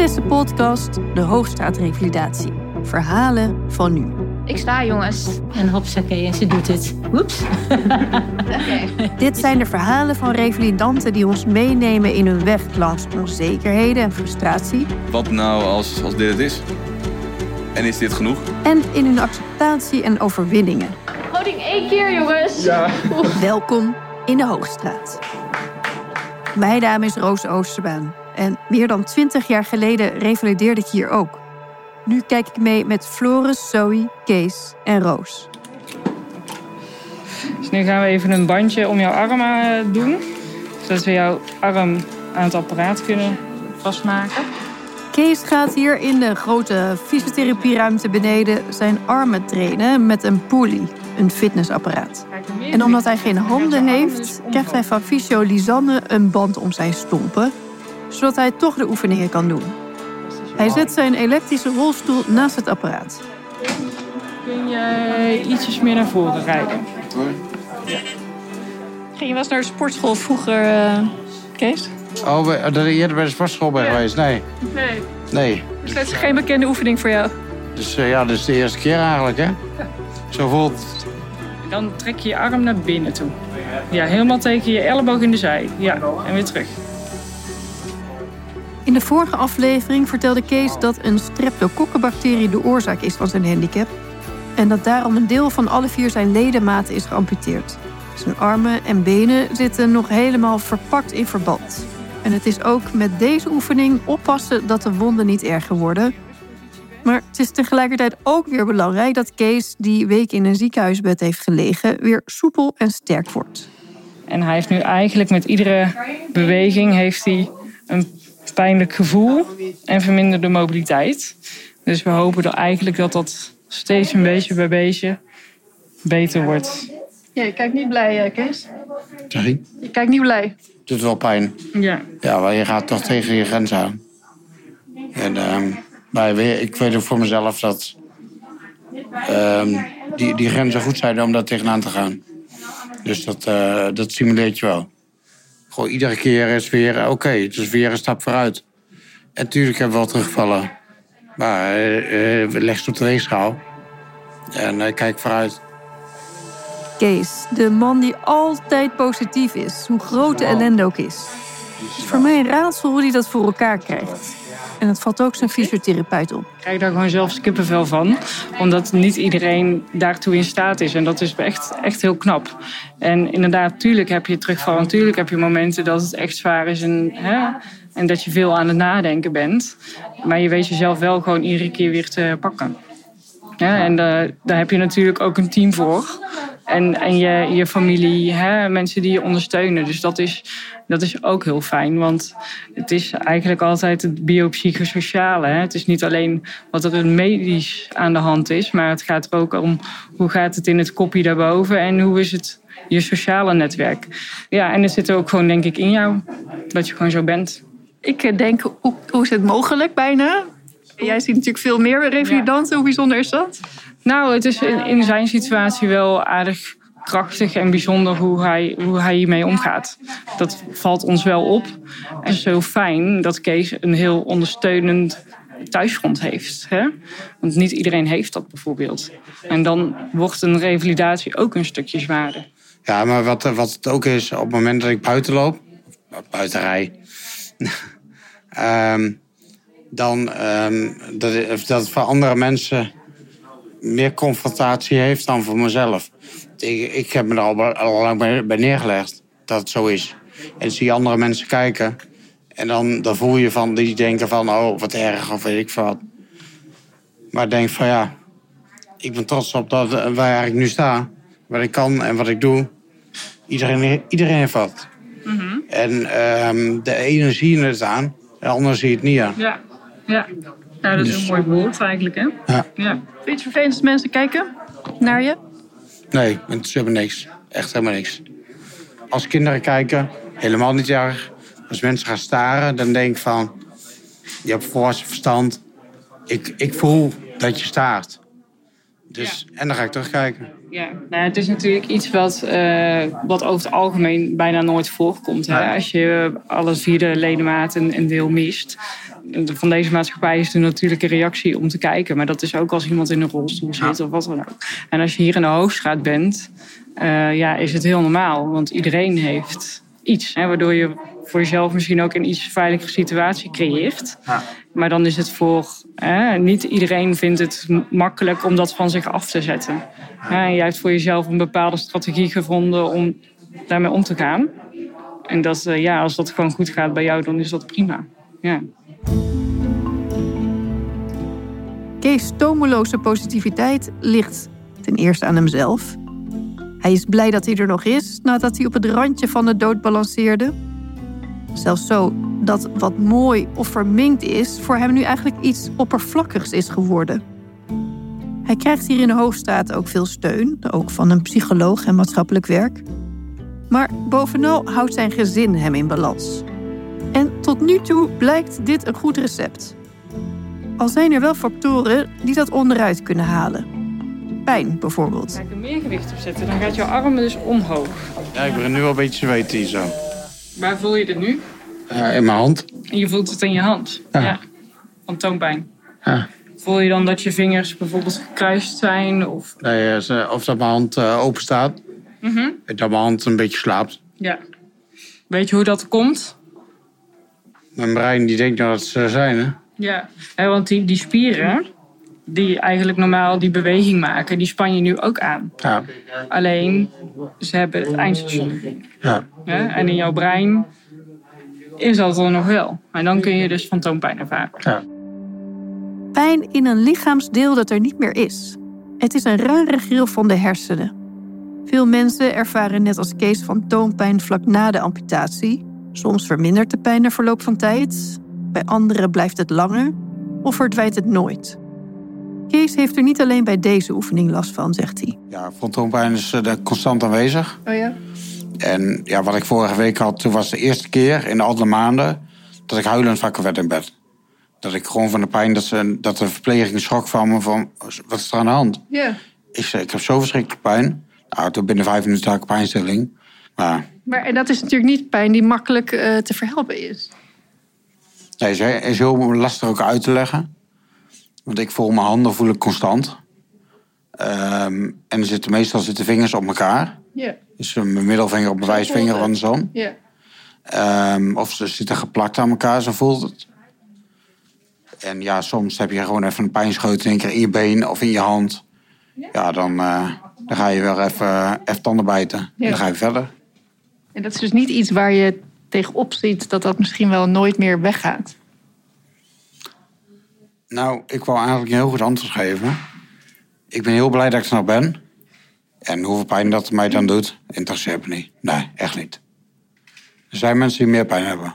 Dit is de podcast De Hoogstraatrevalidatie. Verhalen van nu. Ik sta, jongens. En hopsakee, en ze doet het. Oeps. Dit zijn de verhalen van revalidanten die ons meenemen in hun weg langs onzekerheden en frustratie. Wat nou als, als dit het is? En is dit genoeg? En in hun acceptatie en overwinningen. Houding één keer, jongens. Welkom in de Hoogstraat. Mijn naam is Roos Oosterbaan. En meer dan twintig jaar geleden revalideerde ik hier ook. Nu kijk ik mee met Floris, Zoe, Kees en Roos. Dus nu gaan we even een bandje om jouw arm eh, doen. Zodat we jouw arm aan het apparaat kunnen vastmaken. Kees gaat hier in de grote fysiotherapieruimte beneden zijn armen trainen met een pulley, een fitnessapparaat. En omdat hij geen handen heeft, krijgt hij van fysio Lisanne een band om zijn stompen, zodat hij toch de oefeningen kan doen. Hij zet zijn elektrische rolstoel naast het apparaat. Kun je ietsjes meer naar voren rijden? Ging je wel eens naar de sportschool vroeger, eh, Kees? Oh, je eerder bij de sportschool bent geweest? Nee. Nee. Nee. Dus dat is geen bekende oefening voor jou. Dus eh, ja, dat is de eerste keer eigenlijk, hè? Zo voelt. Dan trek je je arm naar binnen toe. Ja, helemaal tegen je elleboog in de zij. Ja, en weer terug. In de vorige aflevering vertelde Kees dat een streptokokkenbacterie de oorzaak is van zijn handicap. En dat daarom een deel van alle vier zijn ledematen is geamputeerd. Zijn armen en benen zitten nog helemaal verpakt in verband. En het is ook met deze oefening oppassen dat de wonden niet erger worden. Maar het is tegelijkertijd ook weer belangrijk dat Kees, die week in een ziekenhuisbed heeft gelegen, weer soepel en sterk wordt. En hij heeft nu eigenlijk met iedere beweging heeft hij een pijnlijk gevoel en verminderde mobiliteit. Dus we hopen er eigenlijk dat dat steeds een beetje bij beetje beter wordt. Ja, je kijkt niet blij, eh, Kees. Sorry. Je kijkt niet blij. Doet wel pijn. Ja, Ja, maar je gaat toch tegen je grens aan. En ehm, maar ik weet ook voor mezelf dat ehm, die, die grenzen goed zijn om daar tegenaan te gaan. Dus dat, eh, dat stimuleert je wel. Gewoon iedere keer is weer, oké, het is weer een stap vooruit. En natuurlijk hebben we wel terugvallen. Maar eh, eh, leg ze op de weegschaal. En eh, kijk vooruit. Kees, de man die altijd positief is, hoe groot de ellende ook is. Het is voor mij een raadsel hoe hij dat voor elkaar krijgt. En het valt ook zijn fysiotherapeut op. ik krijg daar gewoon zelfs kippenvel van. Omdat niet iedereen daartoe in staat is. En dat is echt, echt heel knap. En inderdaad, tuurlijk heb je terugval. Natuurlijk heb je momenten dat het echt zwaar is. En, hè, en dat je veel aan het nadenken bent. Maar je weet jezelf wel gewoon iedere keer weer te pakken. En eh, daar heb je natuurlijk ook een team voor. En, en je, je familie, hè, mensen die je ondersteunen. Dus dat is, dat is ook heel fijn. Want het is eigenlijk altijd het biopsychosociale. Hè. Het is niet alleen wat er medisch aan de hand is. Maar het gaat er ook om hoe gaat het in het kopje daarboven. En hoe is het je sociale netwerk. Ja, en het zit er ook gewoon denk ik in jou. Dat je gewoon zo bent. Ik eh, denk, hoe, hoe is het mogelijk bijna? Jij ziet natuurlijk veel meer revalidanten. Hoe bijzonder is dat? Nou, het is in, zijn situatie wel aardig krachtig en bijzonder hoe hij, hoe hij hiermee omgaat. Dat valt ons wel op. En zo fijn dat Kees een heel ondersteunend thuisfront heeft. Hè? Want niet iedereen heeft dat bijvoorbeeld. En dan wordt een revalidatie ook een stukje zwaarder. Ja, maar wat, wat het ook is, op het moment dat ik buiten loop, buiten rij, ehm, dan ehm, dat, dat voor andere mensen meer confrontatie heeft dan voor mezelf. Ik, ik heb me er al, al lang bij, neergelegd dat het zo is. En zie andere mensen kijken en dan, dan voel je van, die denken van, oh, wat erg of weet ik wat. Maar ik denk van ja, ik ben trots op dat, eh, waar ik nu sta, wat ik kan en wat ik doe. Iedereen, iedereen heeft wat. En ehm, de ene zie je het aan, de ander zie je het niet aan. Ja, ja. Ja dat is een mooi woord eigenlijk. Hè? Ja. Ja. Vind je het vervelend als mensen kijken naar je? Nee, is helemaal niks. Echt helemaal niks. Als kinderen kijken, helemaal niet erg. Als mensen gaan staren, dan denk ik van... Je hebt volwassen verstand. Ik, ik voel dat je staart. Dus, En dan ga ik terugkijken. Ja, nou, het is natuurlijk iets wat, eh, wat over het algemeen bijna nooit voorkomt. Hè? Als je alle vierde ledemaat een, een deel mist. Van deze maatschappij is er natuurlijk een reactie om te kijken. Maar dat is ook als iemand in een rolstoel zit of wat dan ook. En als je hier in de Hoogstraat bent, eh, ja, is het heel normaal. Want iedereen heeft iets. Hè, waardoor je voor jezelf misschien ook een iets veiligere situatie creëert. Maar dan is het voor... Hè, niet iedereen vindt het makkelijk om dat van zich af te zetten. Hè, en jij hebt voor jezelf een bepaalde strategie gevonden om daarmee om te gaan. En dat, eh, ja, als dat gewoon goed gaat bij jou, dan is dat prima. Ja. Kees' tomeloze positiviteit ligt ten eerste aan hemzelf. Hij is blij dat hij er nog is nadat hij op het randje van de dood balanceerde. Zelfs zo dat wat mooi of verminkt is voor hem nu eigenlijk iets oppervlakkigs is geworden. Hij krijgt hier in de Hoofdstraat ook veel steun, ook van een psycholoog en maatschappelijk werk. Maar bovenal houdt zijn gezin hem in balans. En tot nu toe blijkt dit een goed recept. Al zijn er wel factoren die dat onderuit kunnen halen. Pijn bijvoorbeeld. Ga ik er meer gewicht op zetten, dan gaat jouw arm dus omhoog. Ja, ik begin nu wel een beetje te weten hier zo. Waar voel je dit nu? Ja, in mijn hand. En je voelt het in je hand. Ja. Van toonpijn. Ja. Voel je dan dat je vingers bijvoorbeeld gekruist zijn? Of... Nee, eh, of dat mijn hand eh, open staat. Mhm. Dat mijn hand een beetje slaapt. Ja. Weet je hoe dat komt? Mijn brein die denkt nou dat ze er zijn, hè? Ja. Want die, die spieren, die eigenlijk normaal die beweging maken, die span je nu ook aan. Ja. Alleen, ze hebben het eindstation. Ja. Hè? En in jouw brein is dat er nog wel. En dan kun je dus fantoompijn ervaren. ja. Pijn in een lichaamsdeel dat er niet meer is. Het is een rare gril van de hersenen. Veel mensen ervaren net als Kees fantoompijn vlak na de amputatie. Soms vermindert de pijn na verloop van tijd. Bij anderen blijft het langer of verdwijnt het nooit. Kees heeft er niet alleen bij deze oefening last van, zegt hij. Ja, fantoompijn is eh, constant aanwezig. Oh ja? En ja, wat ik vorige week had, toen was de eerste keer in alle maanden... dat ik huilend wakker werd in bed. Dat ik gewoon van de pijn, dat, ze, dat de verpleging schrok van me van... wat is er aan de hand? Ja. Ik zei, ik heb zo verschrikkelijk pijn. Nou, toen binnen vijf minuten had ik pijnstilling. Maar Maar en dat is natuurlijk niet pijn die makkelijk eh, te verhelpen is. nee, ze is heel lastig ook uit te leggen. Want ik voel mijn handen voel ik constant. Ehm, en er zitten, meestal zitten vingers op elkaar. Ja, Dus mijn middelvinger op mijn wijsvinger andersom. ja. Ehm, of ze zitten geplakt aan elkaar, zo voelt het. En ja, soms heb je gewoon even een pijnscheut in één keer in je been of in je hand. Ja, dan, eh, dan ga je weer even, even tanden bijten. En dan ga je verder. En dat is dus niet iets waar je tegenop ziet dat dat misschien wel nooit meer weggaat. Nou, ik wou eigenlijk een heel goed antwoord geven. Ik ben heel blij dat ik er nog ben. En hoeveel pijn dat mij dan doet, interesseert me niet. Nee, echt niet. Er zijn mensen die meer pijn hebben.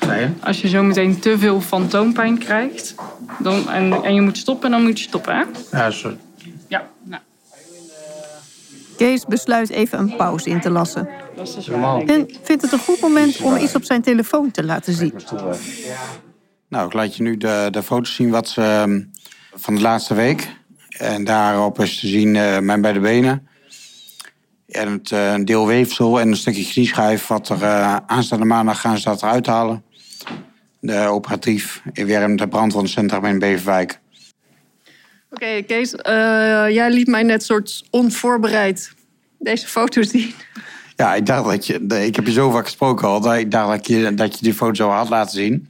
Ja. Als je zo meteen te veel fantoompijn krijgt dan, en, en je moet stoppen, dan moet je stoppen. Hè? Ja, zo. Ja, nou, Kees besluit even een pauze in te lassen. dat is dus denk ik. En vindt het een goed moment om iets op zijn telefoon te laten zien. Nou, ik laat je nu de, de foto's zien wat ze, ehm, van de laatste week. En daarop is te zien eh, mijn beide benen. En het, eh, een deel weefsel en een stukje knieschijf. Wat er eh, aanstaande maandag gaan ze dat eruit halen. De operatief in Werm, de brandwondencentrum in Beverwijk. Oké, Kees, jij liet mij net soort onvoorbereid deze foto's zien. Ja, ik dacht dat je... de- Ik heb je zo vaak gesproken al. Dat ik dacht dat je, dat je die foto zo had laten zien.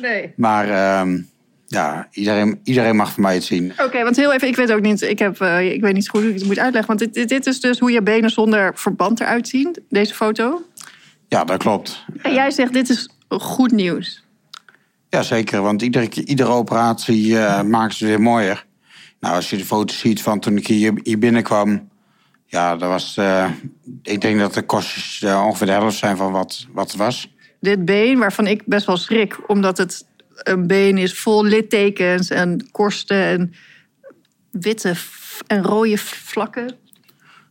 Nee. Maar ehm, ja, iedereen, iedereen mag van mij het zien. Oké, want heel even, ik weet ook niet, ik, heb, eh, ik weet niet goed hoe ik het moet uitleggen. Want dit, dit, is dus hoe je benen zonder verband eruit zien, deze foto. Ja, dat klopt. En jij zegt, dit is goed nieuws. Ja, zeker. Want iedere, iedere operatie eh, maken ze weer mooier. Nou, als je de foto's ziet van toen ik hier, hier binnenkwam... Ja, dat was... eh, ik denk dat de kostjes ongeveer de helft zijn van wat, wat het was. Dit been, waarvan ik best wel schrik, omdat het een been is vol littekens en korsten en witte en rode vlakken.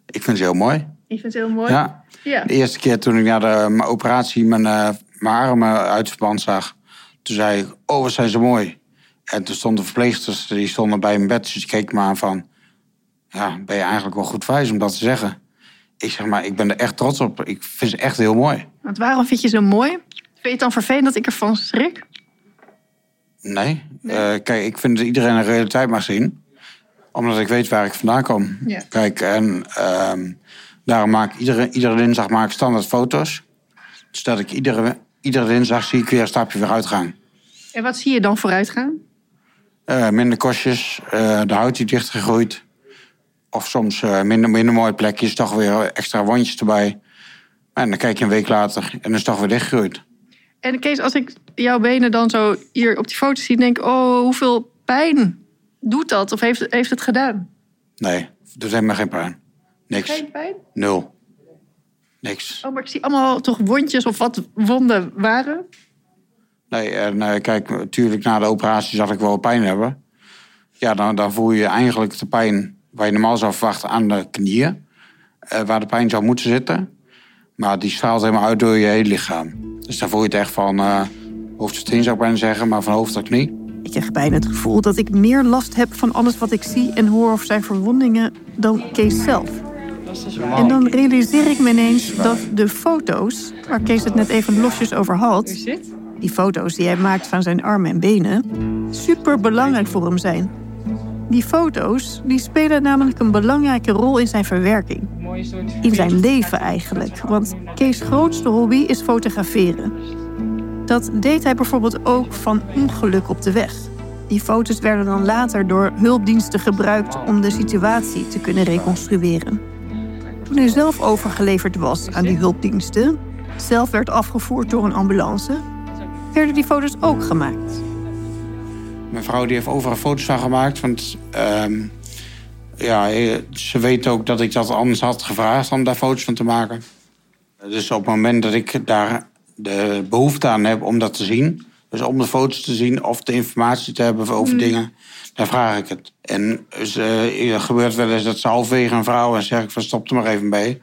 Ik vind ze heel mooi. Ik vind het heel mooi. Ja. Ja. De eerste keer toen ik na de operatie mijn, eh, mijn armen uit het verband zag... toen zei ik, oh, wat zijn ze mooi. En toen stonden verpleegsters, die stonden bij mijn bed. Dus die keken me aan van... ja, ben je eigenlijk wel goed wijs om dat te zeggen. Ik zeg maar, ik ben er echt trots op. Ik vind ze echt heel mooi. Want waarom vind je ze mooi? Vind je het dan vervelend dat ik ervan schrik? Nee. Eh, kijk, ik vind dat iedereen een realiteit mag zien. Omdat ik weet waar ik vandaan kom. Ja. Kijk, en ehm, daarom maak ik iedere, iedere dinsdag maak ik standaard foto's. Dus dat ik iedere, iedere dinsdag zie ik weer een stapje weer uitgaan. En wat zie je dan vooruit gaan? Eh, minder kostjes, eh, de huid die dichtgegroeid. Of soms eh, minder, minder mooie plekjes, toch weer extra wondjes erbij. En dan kijk je een week later en dan is het toch weer dichtgegroeid. En Kees, als ik jouw benen dan zo hier op die foto zie, denk ik, oh, hoeveel pijn doet dat? Of heeft, heeft het gedaan? Nee, er zijn maar geen pijn. Niks. pijn? Nul. Niks. Oh, maar ik zie allemaal toch wondjes of wat wonden waren. Nee, en eh, kijk, natuurlijk na de operatie zal ik wel pijn hebben. Ja, dan, dan voel je eigenlijk de pijn waar je normaal zou verwachten aan de knieën. eh, waar de pijn zou moeten zitten. Maar die straalt helemaal uit door je hele lichaam. Dus dan voel je het echt van eh hoofd tot teen zou ik bijna zeggen, maar van hoofd tot knie. Ik krijg bijna het gevoel dat ik meer last heb van alles wat ik zie en hoor over zijn verwondingen dan Kees zelf. En dan realiseer ik me ineens dat de foto's, waar Kees het net even losjes over had, die foto's die hij maakt van zijn armen en benen, super belangrijk voor hem zijn. Die foto's die spelen namelijk een belangrijke rol in zijn verwerking. In zijn leven eigenlijk. Want Kees' grootste hobby is fotograferen. Dat deed hij bijvoorbeeld ook van ongeluk op de weg. Die foto's werden dan later door hulpdiensten gebruikt om de situatie te kunnen reconstrueren. Toen hij zelf overgeleverd was aan die hulpdiensten, zelf werd afgevoerd door een ambulance, werden die foto's ook gemaakt. Mijn vrouw die heeft overal foto's van gemaakt. Want ehm, ja, eh, ze weet ook dat ik dat anders had gevraagd om daar foto's van te maken. Dus op het moment dat ik daar de behoefte aan heb om dat te zien... dus om de foto's te zien of de informatie te hebben over dingen... dan vraag ik het. En eh, er gebeurt wel eens dat ze halverwege een vrouw... en zeg ik van stop er maar even bij.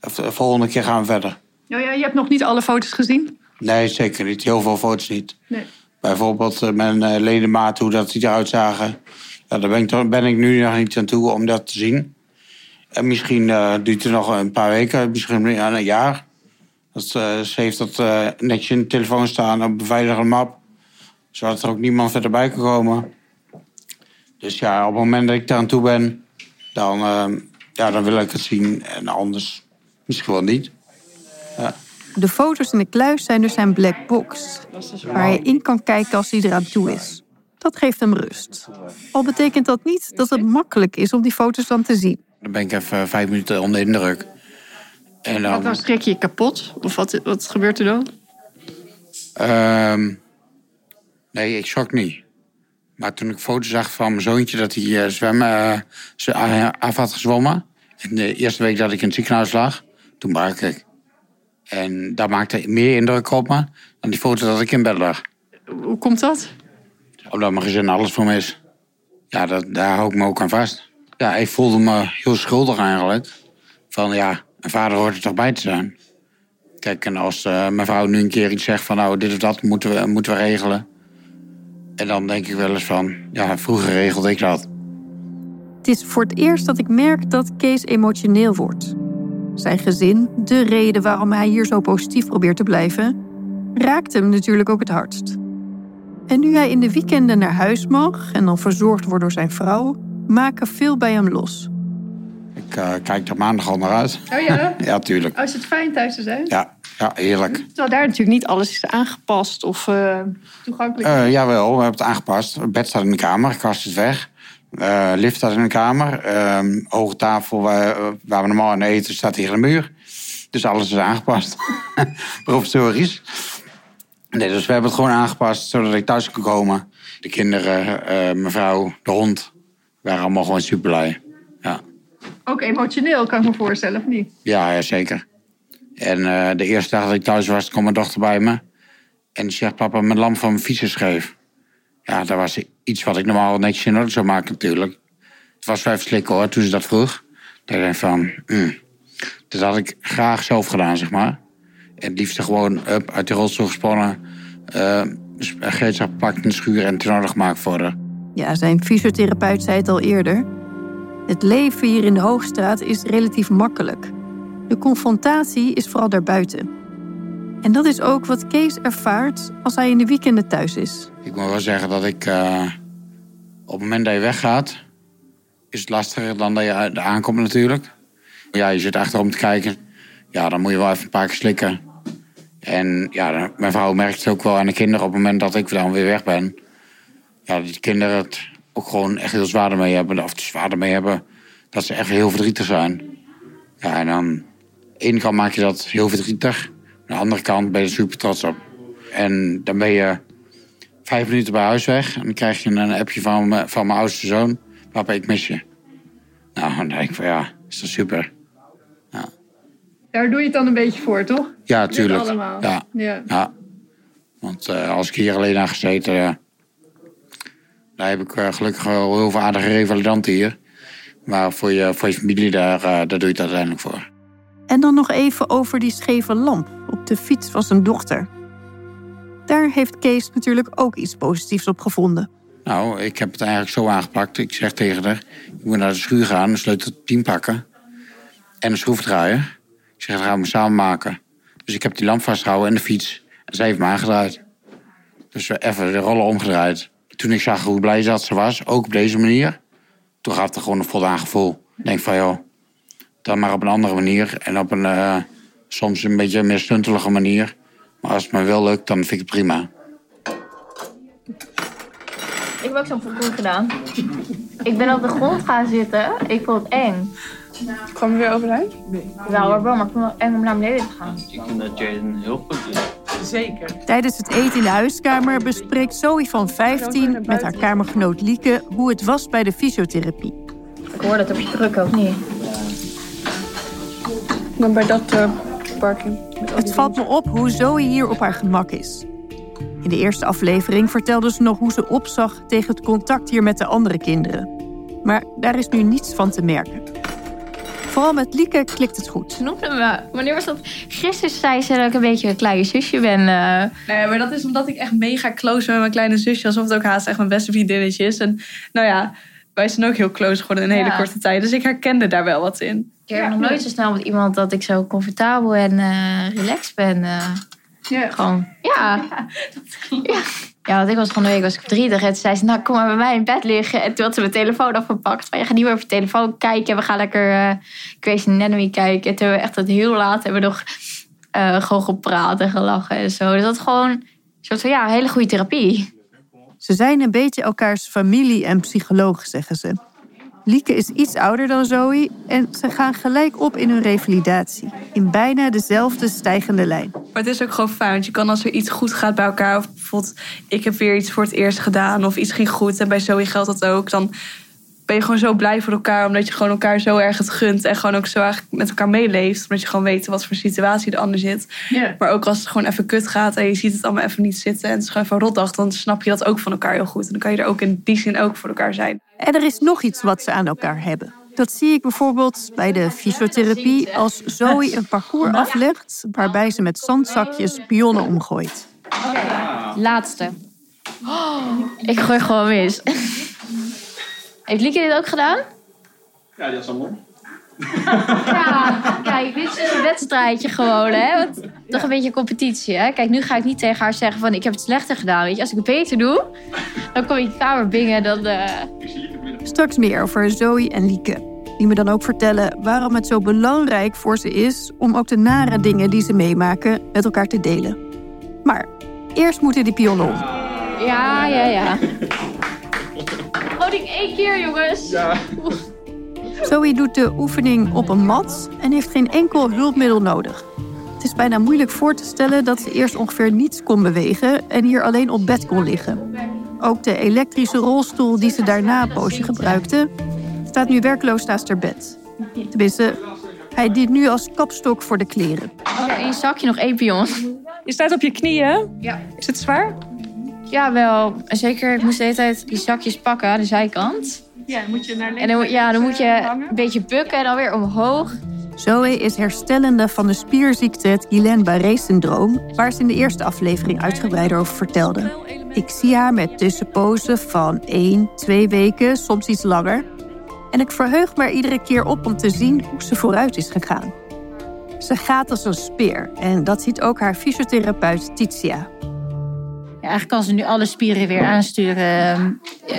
De volgende keer gaan we verder. Nou ja, je hebt nog niet alle foto's gezien? Nee, zeker niet. Heel veel foto's niet. Nee. Bijvoorbeeld eh, mijn eh, ledemaat, hoe dat die eruit zagen. Ja, daar ben ik, ben ik nu nog niet aan toe om dat te zien. En misschien eh, duurt het nog een paar weken, misschien een jaar. Ze heeft dat eh, netjes in de telefoon staan op een map. Zodat er ook niemand verder bij kan komen. Dus ja, op het moment dat ik daar aan toe ben, dan, ja, dan wil ik het zien. En anders misschien wel niet. De foto's in de kluis zijn dus zijn black box, waar hij in kan kijken als hij eraan toe is. Dat geeft hem rust. Al betekent dat niet dat het makkelijk is om die foto's dan te zien. Dan ben ik even vijf minuten onder de indruk. En dan, Want dan schrik je je kapot? Of wat, wat gebeurt er dan? Ehm, nee, ik schrok niet. Maar toen ik foto's zag van mijn zoontje dat hij eh, zwemmen, eh, af had gezwommen. En de eerste week dat ik in het ziekenhuis lag, toen brak ik. En dat maakte meer indruk op me dan die foto dat ik in bed lag. Hoe komt dat? Omdat mijn gezin alles voor me is. Ja, dat, daar hou ik me ook aan vast. Ja, ik voelde me heel schuldig eigenlijk. Van ja, een vader hoort er toch bij te zijn. Kijk, en als eh, mijn vrouw nu een keer iets zegt van... nou, dit of dat moeten we, moeten we regelen. En dan denk ik wel eens van... ja, vroeger regelde ik dat. Het is voor het eerst dat ik merk dat Kees emotioneel wordt. Zijn gezin, de reden waarom hij hier zo positief probeert te blijven, raakt hem natuurlijk ook het hardst. En nu hij in de weekenden naar huis mag en dan verzorgd wordt door zijn vrouw, maken veel bij hem los. Ik eh, kijk er maandag al naar uit. Oh ja? Ja, tuurlijk. Oh, is het fijn thuis te zijn? Ja, ja heerlijk. Terwijl daar natuurlijk niet alles is aangepast of eh, toegankelijk. Eh, jawel, we hebben het aangepast. Het bed staat in de kamer, kast is weg. Eh, lift staat in de kamer. Ehm, hoge tafel waar, waar we normaal aan eten staat tegen de muur. Dus alles is aangepast. Provisorisch. Nee, dus we hebben het gewoon aangepast zodat ik thuis kon komen. De kinderen, eh, mijn vrouw, de hond waren allemaal gewoon super blij. Ja. Ook emotioneel, kan ik me voorstellen, of niet? Ja, ja, zeker. En eh, de eerste dag dat ik thuis was, kwam mijn dochter bij me. En die zegt, papa, mijn lamp van mijn fiets is scheef. Ja, dat was iets wat ik normaal netjes in orde zou maken natuurlijk. Het was even slikken hoor, toen ze dat vroeg. Dat ik van, mm. Dat had ik graag zelf gedaan, zeg maar. En het liefst gewoon up, uit de rolstoel gesprongen. eh gereedschap gepakt de schuur en ten orde gemaakt worden. Ja, zijn fysiotherapeut zei het al eerder. Het leven hier in de Hoogstraat is relatief makkelijk. De confrontatie is vooral daarbuiten. En dat is ook wat Kees ervaart als hij in de weekenden thuis is. Ik moet wel zeggen dat ik uh, op het moment dat je weggaat, is het lastiger dan dat je aankomt natuurlijk. Ja, je zit achterom te kijken. Ja, dan moet je wel even een paar keer slikken. En ja, mijn vrouw merkt het ook wel aan de kinderen op het moment dat ik dan weer weg ben. Ja, die kinderen het ook gewoon echt heel zwaar mee hebben. Of zwaar mee hebben. Dat ze echt heel verdrietig zijn. Ja, en dan... De ene kant maak je dat heel verdrietig. Aan de andere kant ben je er super trots op. En dan ben je vijf minuten bij huis weg. En dan krijg je een appje van, van mijn oudste zoon. Papa, ik mis je. Nou, dan denk ik van ja, is dat super. Ja. Daar doe je het dan een beetje voor, toch? Ja, tuurlijk. allemaal. Ja. Ja. ja. Want uh, als ik hier alleen aan gezeten... Uh, daar heb ik uh, gelukkig wel heel veel aardige revalidanten hier. Maar voor je, voor je familie, daar, daar doe je het uiteindelijk voor. En dan nog even over die scheve lamp op de fiets van zijn dochter. Daar heeft Kees natuurlijk ook iets positiefs op gevonden. Nou, ik heb het eigenlijk zo aangepakt. Ik zeg tegen haar, ik moet naar de schuur gaan, een sleutelteam pakken. En een schroefdraaier. Ik zeg, dat gaan we samen maken. Dus ik heb die lamp vastgehouden en de fiets. En zij heeft me aangedraaid. Dus we even de rollen omgedraaid. Toen ik zag hoe blij dat ze was, ook op deze manier... toen gaf het gewoon een voldaan gevoel. Ik denk van, joh, dan maar op een andere manier. En op een uh, soms een beetje meer stuntelige manier. Maar als het me wel lukt, dan vind ik het prima. Ik heb ook zo'n parcours gedaan. Ik ben op de grond gaan zitten. Ik vond het eng. Kwam je weer overeind? Ja hoor, wel, maar ik vond het eng om naar beneden te gaan. Ik vind dat Jaden heel goed is. Zeker. Tijdens het eten in de huiskamer bespreekt Zoe van 15 met haar kamergenoot Lieke hoe het was bij de fysiotherapie. Ik hoorde het op je druk ook niet. Dan bij dat uh, parking. Het valt me op hoe Zoe hier op haar gemak is. In de eerste aflevering vertelde ze nog hoe ze opzag tegen het contact hier met de andere kinderen. Maar daar is nu niets van te merken. Vooral met Lieke klikt het goed. Ze noemde me. Wanneer was dat? Gisteren zei ze dat ik een beetje een kleine zusje ben. Uh... Nee, maar dat is omdat ik echt mega close ben met mijn kleine zusje. Alsof het ook haast echt mijn beste vriendinnetje is. En nou ja, wij zijn ook heel close geworden in een hele korte tijd. Dus ik herkende daar wel wat in. Ik heb nog nooit zo snel met iemand dat ik zo comfortabel en eh, relaxed ben. eh. Ja. gewoon, ja. ja. Ja, want ik was van de week was ik verdrietig. En toen zei ze, nou kom maar bij mij in bed liggen. En toen had ze mijn telefoon afgepakt. Van, je gaat niet meer op je telefoon kijken. We gaan lekker eh Grey's Anatomy kijken. En toen hebben we echt tot heel laat hebben we nog eh, gewoon gepraat en gelachen en zo. Dus dat is gewoon een soort van, ja, hele goede therapie. Ze zijn een beetje elkaars familie en psycholoog, zeggen ze. Lieke is iets ouder dan Zoe en ze gaan gelijk op in hun revalidatie. In bijna dezelfde stijgende lijn. Maar het is ook gewoon fijn. Want je kan als er iets goed gaat bij elkaar. Of bijvoorbeeld, ik heb weer iets voor het eerst gedaan. Of iets ging goed. En bij Zoe geldt dat ook. Dan ben je gewoon zo blij voor elkaar. Omdat je gewoon elkaar zo erg het gunt. En gewoon ook zo eigenlijk met elkaar meeleeft. Omdat je gewoon weet wat voor situatie de ander zit. Maar ook als het gewoon even kut gaat. En je ziet het allemaal even niet zitten. En het is gewoon even rotdag. Dan snap je dat ook van elkaar heel goed. En dan kan je er ook in die zin ook voor elkaar zijn. En er is nog iets wat ze aan elkaar hebben. Dat zie ik bijvoorbeeld bij de fysiotherapie als Zoe een parcours aflegt waarbij ze met zandzakjes pionnen omgooit. Laatste. ik gooi gewoon mis. Heeft Lieke dit ook gedaan? Ja, die had zo'n mond. Ja, kijk, dit is een wedstrijdje gewoon, hè? Want, toch een beetje competitie, hè? Kijk, nu ga ik niet tegen haar zeggen van... ik heb het slechter gedaan, weet je. Als ik het beter doe, dan kom ik in de kamer bingen. Dan, eh, Straks meer over Zoe en Lieke. Die me dan ook vertellen waarom het zo belangrijk voor ze is om ook de nare dingen die ze meemaken met elkaar te delen. Maar eerst moeten die pionnen om. Ja, ja, ja. Houding één keer, jongens. Zoe doet de oefening op een mat en heeft geen enkel hulpmiddel nodig. Het is bijna moeilijk voor te stellen dat ze eerst ongeveer niets kon bewegen en hier alleen op bed kon liggen. Ook de elektrische rolstoel die ze daarna een poosje gebruikte, staat nu werkloos naast haar bed. Tenminste, hij dient nu als kapstok voor de kleren. In je zakje nog één pion. Je staat op je knieën. Ja. Is het zwaar? Ja, wel. En zeker, ik moest de hele tijd die zakjes pakken aan de zijkant. Ja, moet je naar links. En dan, moet- ja, dan moet je een beetje bukken en dan weer omhoog. Zoe is herstellende van de spierziekte het Guillain-Barré-syndroom... waar ze in de eerste aflevering uitgebreider over vertelde. Ik zie haar met tussenpozen van 1, 2 weken, soms iets langer. En ik verheug me er iedere keer op om te zien hoe ze vooruit is gegaan. Ze gaat als een speer en dat ziet ook haar fysiotherapeut Titia. Eigenlijk kan ze nu alle spieren weer aansturen, eh,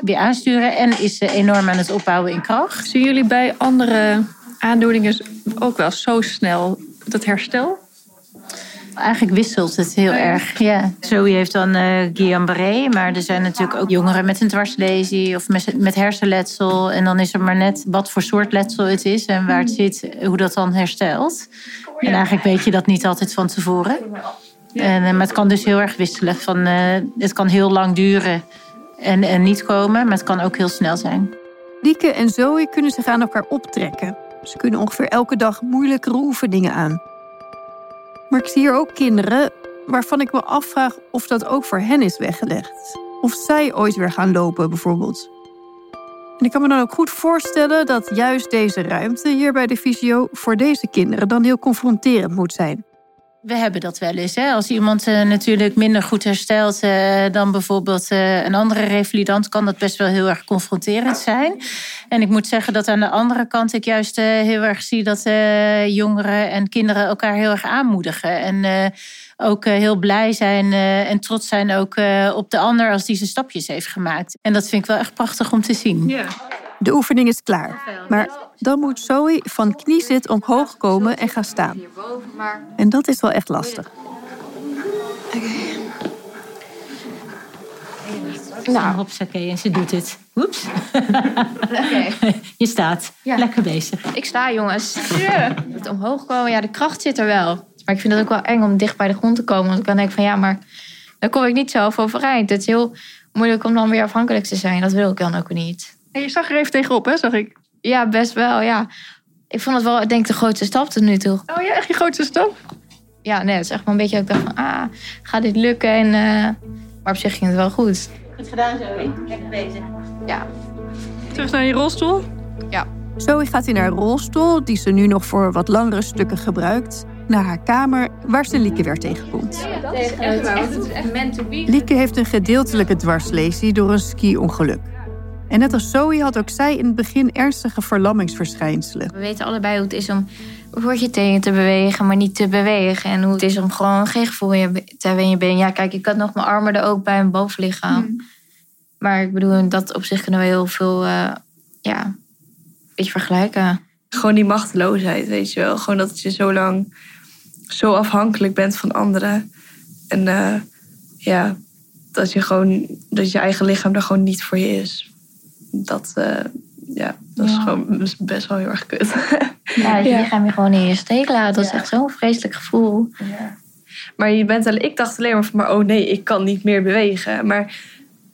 weer aansturen en is ze enorm aan het opbouwen in kracht. Zien jullie bij andere aandoeningen ook wel zo snel dat herstel? Eigenlijk wisselt het heel erg. Ja. Zoe heeft dan eh Guillain-Barré, maar er zijn natuurlijk ook jongeren met een dwarslesie of met, met hersenletsel. En dan is er maar net wat voor soort letsel het is en waar het zit, hoe dat dan herstelt. En eigenlijk weet je dat niet altijd van tevoren. En, eh, maar het kan dus heel erg wisselen. Van, eh, het kan heel lang duren en, en niet komen, maar het kan ook heel snel zijn. Lieke en Zoe kunnen zich aan elkaar optrekken. Ze kunnen ongeveer elke dag moeilijkere oefeningen aan. Maar ik zie hier ook kinderen waarvan ik me afvraag of dat ook voor hen is weggelegd. Of zij ooit weer gaan lopen, bijvoorbeeld. En ik kan me dan ook goed voorstellen dat juist deze ruimte hier bij de visio voor deze kinderen dan heel confronterend moet zijn. We hebben dat wel eens. Hè? Als iemand eh, natuurlijk minder goed herstelt eh, dan bijvoorbeeld eh, een andere revalidant, kan dat best wel heel erg confronterend zijn. En ik moet zeggen dat aan de andere kant ik juist heel erg zie dat jongeren en kinderen elkaar heel erg aanmoedigen. En ook heel blij zijn en trots zijn ook op de ander als die zijn stapjes heeft gemaakt. En dat vind ik wel echt prachtig om te zien. Ja. De oefening is klaar. Maar dan moet Zoe van kniezit omhoog komen en gaan staan. En dat is wel echt lastig. Nou, hopsakee, en ze doet het. Oeps. Je staat. Ja. Lekker bezig. Ik sta, jongens. Het omhoog komen, ja, de kracht zit er wel. Maar ik vind het ook wel eng om dicht bij de grond te komen. Want ik dan denk van, ja, maar dan kom ik niet zelf overeind. Het is heel moeilijk om dan weer afhankelijk te zijn. Dat wil ik dan ook niet. En je zag er even tegenop, hè, zag ik. Ja, best wel, ja. Ik vond het wel, ik denk, de grootste stap tot nu toe. Oh ja, echt je grootste stap? Ja, nee, het is echt wel een beetje dat ik dacht van, ah, gaat dit lukken? En, eh, maar op zich ging het wel goed. Goed gedaan, Zoe. Lekker bezig. Ja, Terug naar je rolstoel. Zoe gaat in haar rolstoel, die ze nu nog voor wat langere stukken gebruikt, naar haar kamer waar ze Lieke weer tegenkomt. Lieke heeft een gedeeltelijke dwarslesie door een ski-ongeluk. En net als Zoe had ook zij in het begin ernstige verlammingsverschijnselen. We weten allebei hoe het is om voor je tenen te bewegen, maar niet te bewegen. En hoe het is om gewoon geen gevoel in je- te hebben in je been. Ja, kijk, ik had nog mijn armen er ook bij mijn bovenlichaam. Maar ik bedoel, in dat op zich kunnen we heel veel, eh, ja, een beetje vergelijken. Gewoon die machteloosheid, weet je wel. Gewoon dat je zo lang zo afhankelijk bent van anderen. En eh, ja, dat je gewoon, dat je eigen lichaam er gewoon niet voor je is. Dat, eh, ja, dat is gewoon best wel heel erg kut. Ja, je Ja. lichaam je gewoon in je steek laten. Dat is echt zo'n vreselijk gevoel. Maar je bent ik dacht alleen maar van, maar oh nee, ik kan niet meer bewegen. Maar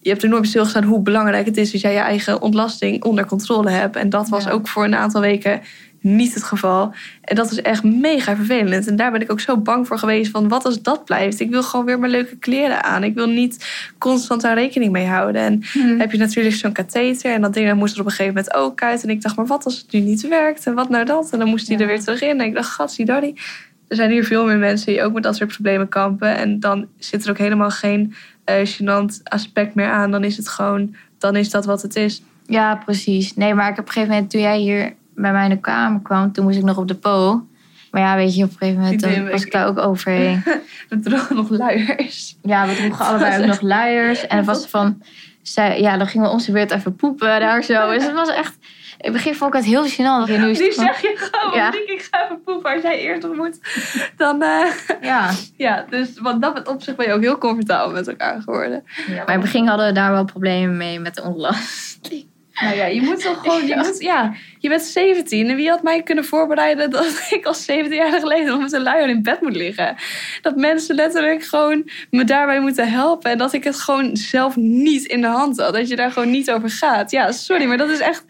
je hebt er nooit stilgestaan hoe belangrijk het is dat jij je eigen ontlasting onder controle hebt. En dat was Ja. ook voor een aantal weken niet het geval. En dat is echt mega vervelend. En daar ben ik ook zo bang voor geweest van, wat als dat blijft? Ik wil gewoon weer mijn leuke kleren aan. Ik wil niet constant daar rekening mee houden. En heb je natuurlijk zo'n katheter. En dat ding dat moest er op een gegeven moment ook uit. En ik dacht, maar wat als het nu niet werkt? En wat nou dat? En dan moest hij er weer terug in. En ik dacht, gatsie er zijn hier veel meer mensen die ook met dat soort problemen kampen. En dan zit er ook helemaal geen eh gênant aspect meer aan. Dan is het gewoon, dan is dat wat het is. Ja, precies. Nee, maar ik heb op een gegeven moment, toen jij hier bij mij in de kamer kwam, toen moest ik nog op de po. Maar ja, weet je, op een gegeven moment dan was ik daar ook overheen. We droegen nog luiers. Ja, we droegen allebei ook nog luiers. En het was van, zij, ja, dan gingen we zijn beurt even poepen daar zo. Dus het was echt, in het begin vond ik het heel gênant. Nu is Nu zeg je gewoon, Ja. Ik ga even poepen. Als jij eerst nog moet, dan... eh, ja. ja, dus wat dat op zich ben je ook heel comfortabel met elkaar geworden. Maar in het begin hadden we daar wel problemen mee met de ontlast. Nou ja, je moet toch gewoon... Je, moet, ja, je bent 17 en wie had mij kunnen voorbereiden dat ik als 17 jaar geleden nog met een luier in bed moet liggen? Dat mensen letterlijk gewoon me daarbij moeten helpen en dat ik het gewoon zelf niet in de hand had. Dat je daar gewoon niet over gaat. Ja, sorry, maar dat is echt...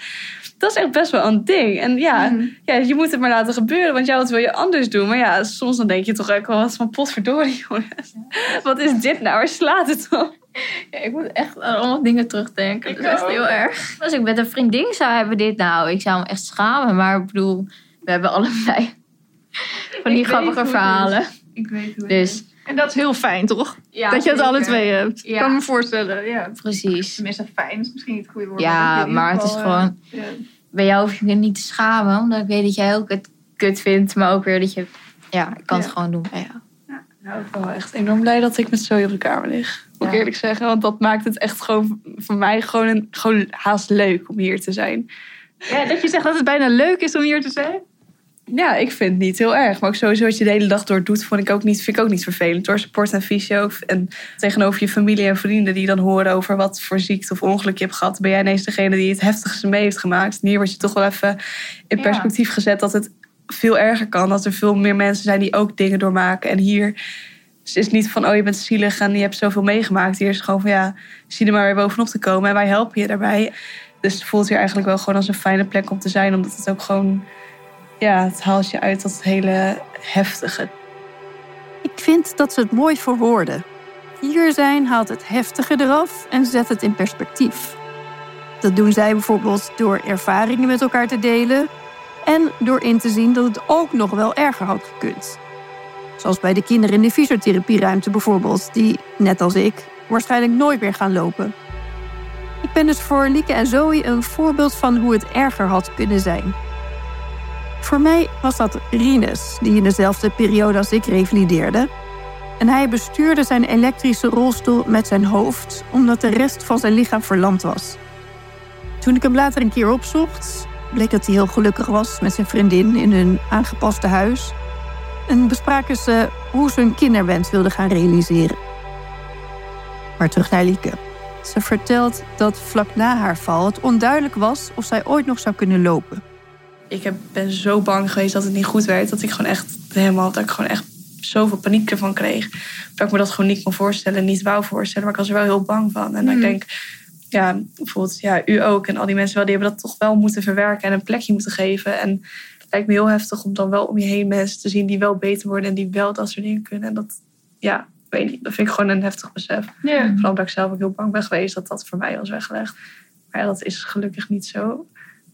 Dat is echt best wel een ding. En ja, ja, je moet het maar laten gebeuren, want jou wat wil je anders doen. Maar ja, soms dan denk je toch ook wel wat van potverdorie, jongens. Wat is dit nou? Waar slaat het op? Ja, ik moet echt aan allemaal dingen terugdenken. Ik dat is echt ook. heel erg. Als ik met een vriendin zou hebben dit nou, ik zou me echt schamen. Maar ik bedoel, we hebben allebei van die grappige is. verhalen. Ik weet hoe het Dus En dat is heel fijn, toch? Ja, dat je het zeker. alle twee hebt. Ja. kan me voorstellen, ja. Precies. Tenminste, fijn is misschien niet het goede woord. Ja, maar het is gewoon... eh, ja. Bij jou hoef je je niet te schamen. Omdat ik weet dat jij ook het kut vindt. Maar ook weer dat je... Ja, ik kan het gewoon doen bij jou. Nou, ik ben wel echt enorm blij dat ik met Zoe op de kamer lig. Moet ik Ja. eerlijk zeggen. Want dat maakt het echt gewoon voor mij gewoon, een, gewoon haast leuk om hier te zijn. Ja, dat je zegt dat het bijna leuk is om hier te zijn. Ja, ik vind het niet heel erg. Maar ook sowieso wat je de hele dag door doet, vond ik ook niet, vind ik ook niet vervelend. Door support en fysio. En tegenover je familie en vrienden die dan horen over wat voor ziekte of ongeluk je hebt gehad. Ben jij ineens degene die het heftigste mee heeft gemaakt. En hier word je toch wel even in perspectief gezet dat het veel erger kan. Dat er veel meer mensen zijn die ook dingen doormaken. En hier is het niet van, oh je bent zielig en je hebt zoveel meegemaakt. Hier is gewoon van, ja, zie er maar weer bovenop te komen. En wij helpen je daarbij. Dus het voelt hier eigenlijk wel gewoon als een fijne plek om te zijn. Omdat het ook gewoon ja, het haalt je uit dat hele heftige. Ik vind dat ze het mooi verwoorden. Hier zijn haalt het heftige eraf en zet het in perspectief. Dat doen zij bijvoorbeeld door ervaringen met elkaar te delen en door in te zien dat het ook nog wel erger had gekund. Zoals bij de kinderen in de fysiotherapieruimte bijvoorbeeld, die, net als ik, waarschijnlijk nooit meer gaan lopen. Ik ben dus voor Lieke en Zoe een voorbeeld van hoe het erger had kunnen zijn. Voor mij was dat Rinus, die in dezelfde periode als ik revalideerde. En hij bestuurde zijn elektrische rolstoel met zijn hoofd, omdat de rest van zijn lichaam verlamd was. Toen ik hem later een keer opzocht, bleek dat hij heel gelukkig was met zijn vriendin in hun aangepaste huis. En bespraken ze hoe ze hun kinderwens wilden gaan realiseren. Maar terug naar Lieke. Ze vertelt dat vlak na haar val het onduidelijk was of zij ooit nog zou kunnen lopen. Ik heb, ben zo bang geweest dat het niet goed werd. Dat ik gewoon echt helemaal, dat ik gewoon echt zoveel paniek ervan kreeg. Dat ik me dat gewoon niet kon voorstellen, niet wou voorstellen. Maar ik was er wel heel bang van. En ik denk, ja, bijvoorbeeld, ja, u ook en al die mensen wel, die hebben dat toch wel moeten verwerken en een plekje moeten geven. En het lijkt me heel heftig om dan wel om je heen mensen te zien die wel beter worden en die wel dat soort dingen kunnen. En dat, ja, weet niet, dat vind ik gewoon een heftig besef. Ja. Vooral omdat ik zelf ook heel bang ben geweest dat dat voor mij was weggelegd. Maar ja, dat is gelukkig niet zo.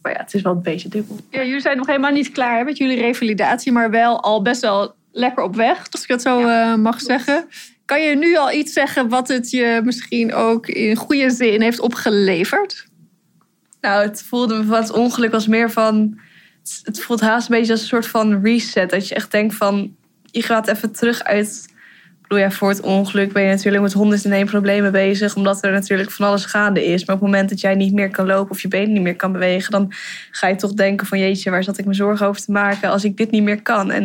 Maar ja, het is wel een beetje dubbel. Ja, jullie zijn nog helemaal niet klaar hè, met jullie revalidatie, maar wel al best wel lekker op weg, als ik dat zo eh, mag zeggen. Kan je nu al iets zeggen wat het je misschien ook in goede zin heeft opgeleverd? Nou, het voelde van het ongeluk was meer van. Het voelt haast een beetje als een soort van reset. Dat je echt denkt van. Je gaat even terug uit. Bedoel, ja, voor het ongeluk ben je natuurlijk met honderd en één problemen bezig. Omdat er natuurlijk van alles gaande is. Maar op het moment dat jij niet meer kan lopen of je benen niet meer kan bewegen. dan ga je toch denken: van jeetje, waar zat ik me zorgen over te maken als ik dit niet meer kan? En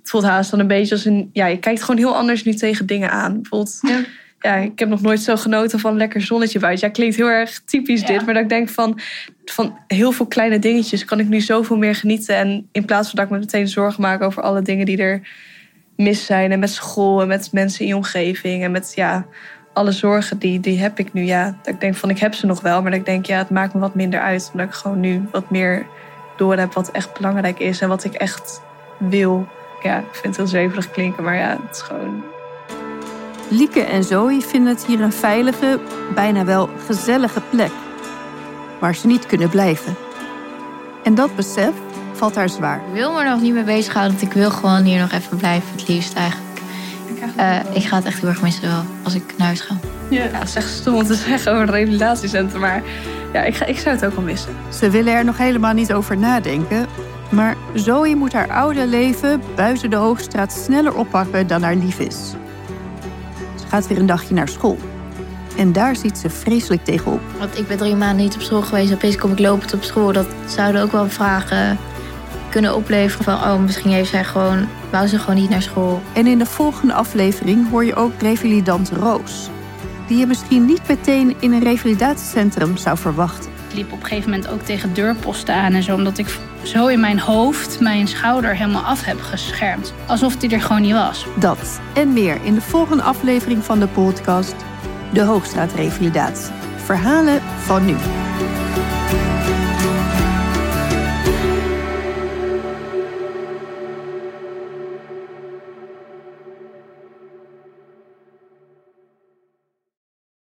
het voelt haast dan een beetje als een. Ja, je kijkt gewoon heel anders nu tegen dingen aan. Bijvoorbeeld. Ja. ik heb nog nooit zo genoten van lekker zonnetje buiten. Ja, klinkt heel erg typisch dit. Maar dat ik denk van, van heel veel kleine dingetjes kan ik nu zoveel meer genieten. En in plaats van dat ik me meteen zorgen maak over alle dingen die er mis zijn. En met school en met mensen in je omgeving. En met ja, alle zorgen die, die heb ik nu. Ja, dat ik denk van ik heb ze nog wel. Maar ik denk ja, het maakt me wat minder uit. Omdat ik gewoon nu wat meer door heb wat echt belangrijk is. En wat ik echt wil. Ja, ik vind het heel zweverig klinken. Maar ja, het is gewoon Lieke en Zoe vinden het hier een veilige, bijna wel gezellige plek. Waar ze niet kunnen blijven. En dat besef valt haar zwaar. Ik wil me er nog niet mee bezighouden. Want ik wil gewoon hier nog even blijven, het liefst eigenlijk. Eh, ik ga het echt heel erg missen wel, als ik naar huis ga. Ja, het is echt stom om te zeggen over een revalidatiecentrum. Maar ja, ik, ga, ik zou het ook wel missen. Ze willen er nog helemaal niet over nadenken. Maar Zoe moet haar oude leven buiten de Hoogstraat sneller oppakken dan haar lief is. Ze gaat weer een dagje naar school. En daar ziet ze vreselijk tegenop. Want ik ben drie maanden niet op school geweest. Opeens kom ik lopend op school. Dat zouden ook wel vragen kunnen opleveren. Van, oh, misschien heeft zij gewoon, wou ze gewoon niet naar school. En in de volgende aflevering hoor je ook revalidant Roos. Die je misschien niet meteen in een revalidatiecentrum zou verwachten. Ik liep op een gegeven moment ook tegen deurposten aan en zo. Omdat ik zo in mijn hoofd mijn schouder helemaal af heb geschermd. Alsof die er gewoon niet was. Dat en meer in de volgende aflevering van de podcast De Hoogstraat Revalidatie. Verhalen van nu.